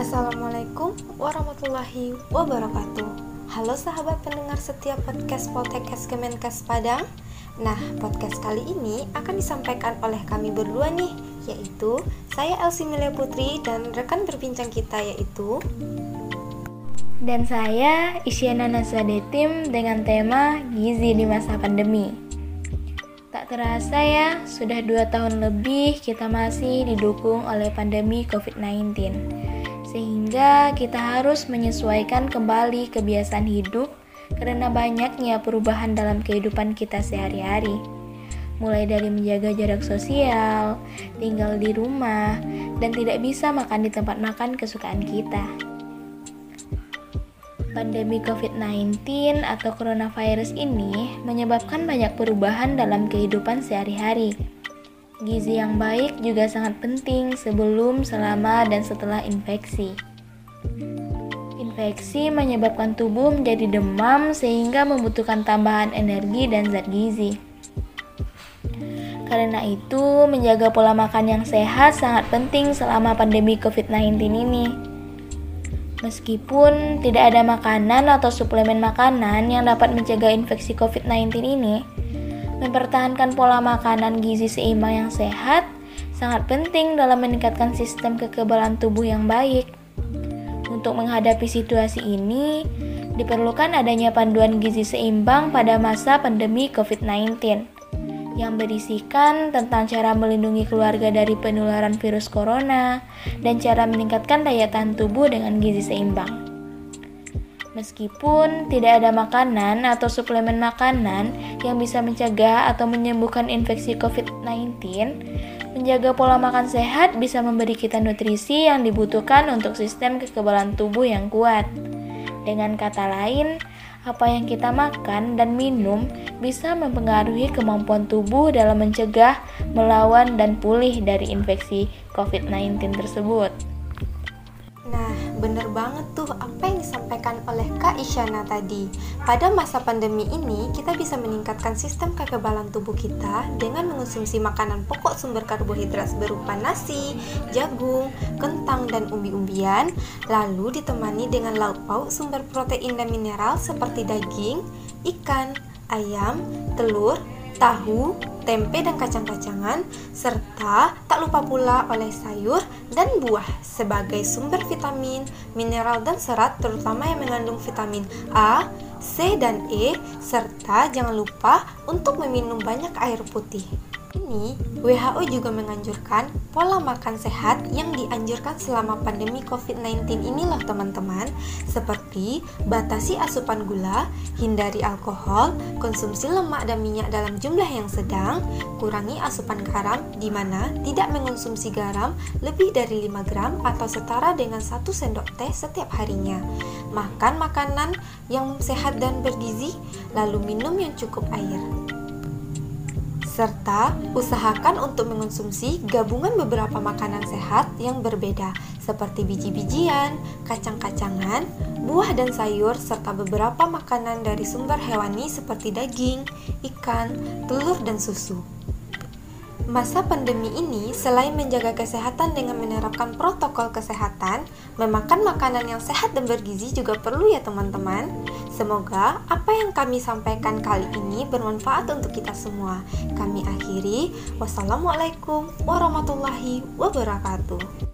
Assalamualaikum warahmatullahi wabarakatuh. Halo sahabat pendengar setiap podcast Poltekkes Kemenkes Padang. Nah, podcast kali ini akan disampaikan oleh kami berdua nih Yaitu saya Elsie Milia Putri dan rekan berbincang kita yaitu Dan saya Isyana Nazadetim dengan tema Gizi di masa pandemi. Tak terasa ya, sudah dua tahun lebih kita masih didukung oleh pandemi COVID-19 sehingga kita harus menyesuaikan kembali kebiasaan hidup karena banyaknya perubahan dalam kehidupan kita sehari-hari. Mulai dari menjaga jarak sosial, tinggal di rumah, dan tidak bisa makan di tempat makan kesukaan kita. Pandemi COVID-19 atau coronavirus ini menyebabkan banyak perubahan dalam kehidupan sehari-hari Gizi yang baik juga sangat penting sebelum, selama, dan setelah infeksi. Infeksi menyebabkan tubuh menjadi demam sehingga membutuhkan tambahan energi dan zat gizi. Karena itu, menjaga pola makan yang sehat sangat penting selama pandemi COVID-19 ini. Meskipun tidak ada makanan atau suplemen makanan yang dapat mencegah infeksi COVID-19 ini, Mempertahankan pola makanan gizi seimbang yang sehat sangat penting dalam meningkatkan sistem kekebalan tubuh yang baik. Untuk menghadapi situasi ini, diperlukan adanya panduan gizi seimbang pada masa pandemi COVID-19 yang berisikan tentang cara melindungi keluarga dari penularan virus corona dan cara meningkatkan daya tahan tubuh dengan gizi seimbang. Meskipun tidak ada makanan atau suplemen makanan yang bisa mencegah atau menyembuhkan infeksi COVID-19, menjaga pola makan sehat bisa memberi kita nutrisi yang dibutuhkan untuk sistem kekebalan tubuh yang kuat. Dengan kata lain, apa yang kita makan dan minum bisa mempengaruhi kemampuan tubuh dalam mencegah, melawan, dan pulih dari infeksi COVID-19 tersebut. Bener banget tuh apa yang disampaikan oleh Kak Isyana tadi. Pada masa pandemi ini, kita bisa meningkatkan sistem kekebalan tubuh kita dengan mengonsumsi makanan pokok sumber karbohidrat berupa nasi, jagung, kentang, dan umbi-umbian, lalu ditemani dengan lauk pauk sumber protein dan mineral seperti daging, ikan, ayam, telur, tahu, tempe dan kacang-kacangan, serta tak lupa pula oleh sayur dan buah sebagai sumber vitamin, mineral dan serat terutama yang mengandung vitamin A, C dan E, serta jangan lupa untuk meminum banyak air putih ini, WHO juga menganjurkan pola makan sehat yang dianjurkan selama pandemi COVID-19 ini loh teman-teman seperti batasi asupan gula, hindari alkohol, konsumsi lemak dan minyak dalam jumlah yang sedang, kurangi asupan garam di mana tidak mengonsumsi garam lebih dari 5 gram atau setara dengan 1 sendok teh setiap harinya. Makan makanan yang sehat dan bergizi, lalu minum yang cukup air serta usahakan untuk mengonsumsi gabungan beberapa makanan sehat yang berbeda seperti biji-bijian, kacang-kacangan, buah dan sayur serta beberapa makanan dari sumber hewani seperti daging, ikan, telur dan susu. Masa pandemi ini, selain menjaga kesehatan dengan menerapkan protokol kesehatan, memakan makanan yang sehat dan bergizi juga perlu ya teman-teman. Semoga apa yang kami sampaikan kali ini bermanfaat untuk kita semua. Kami akhiri, wassalamualaikum warahmatullahi wabarakatuh.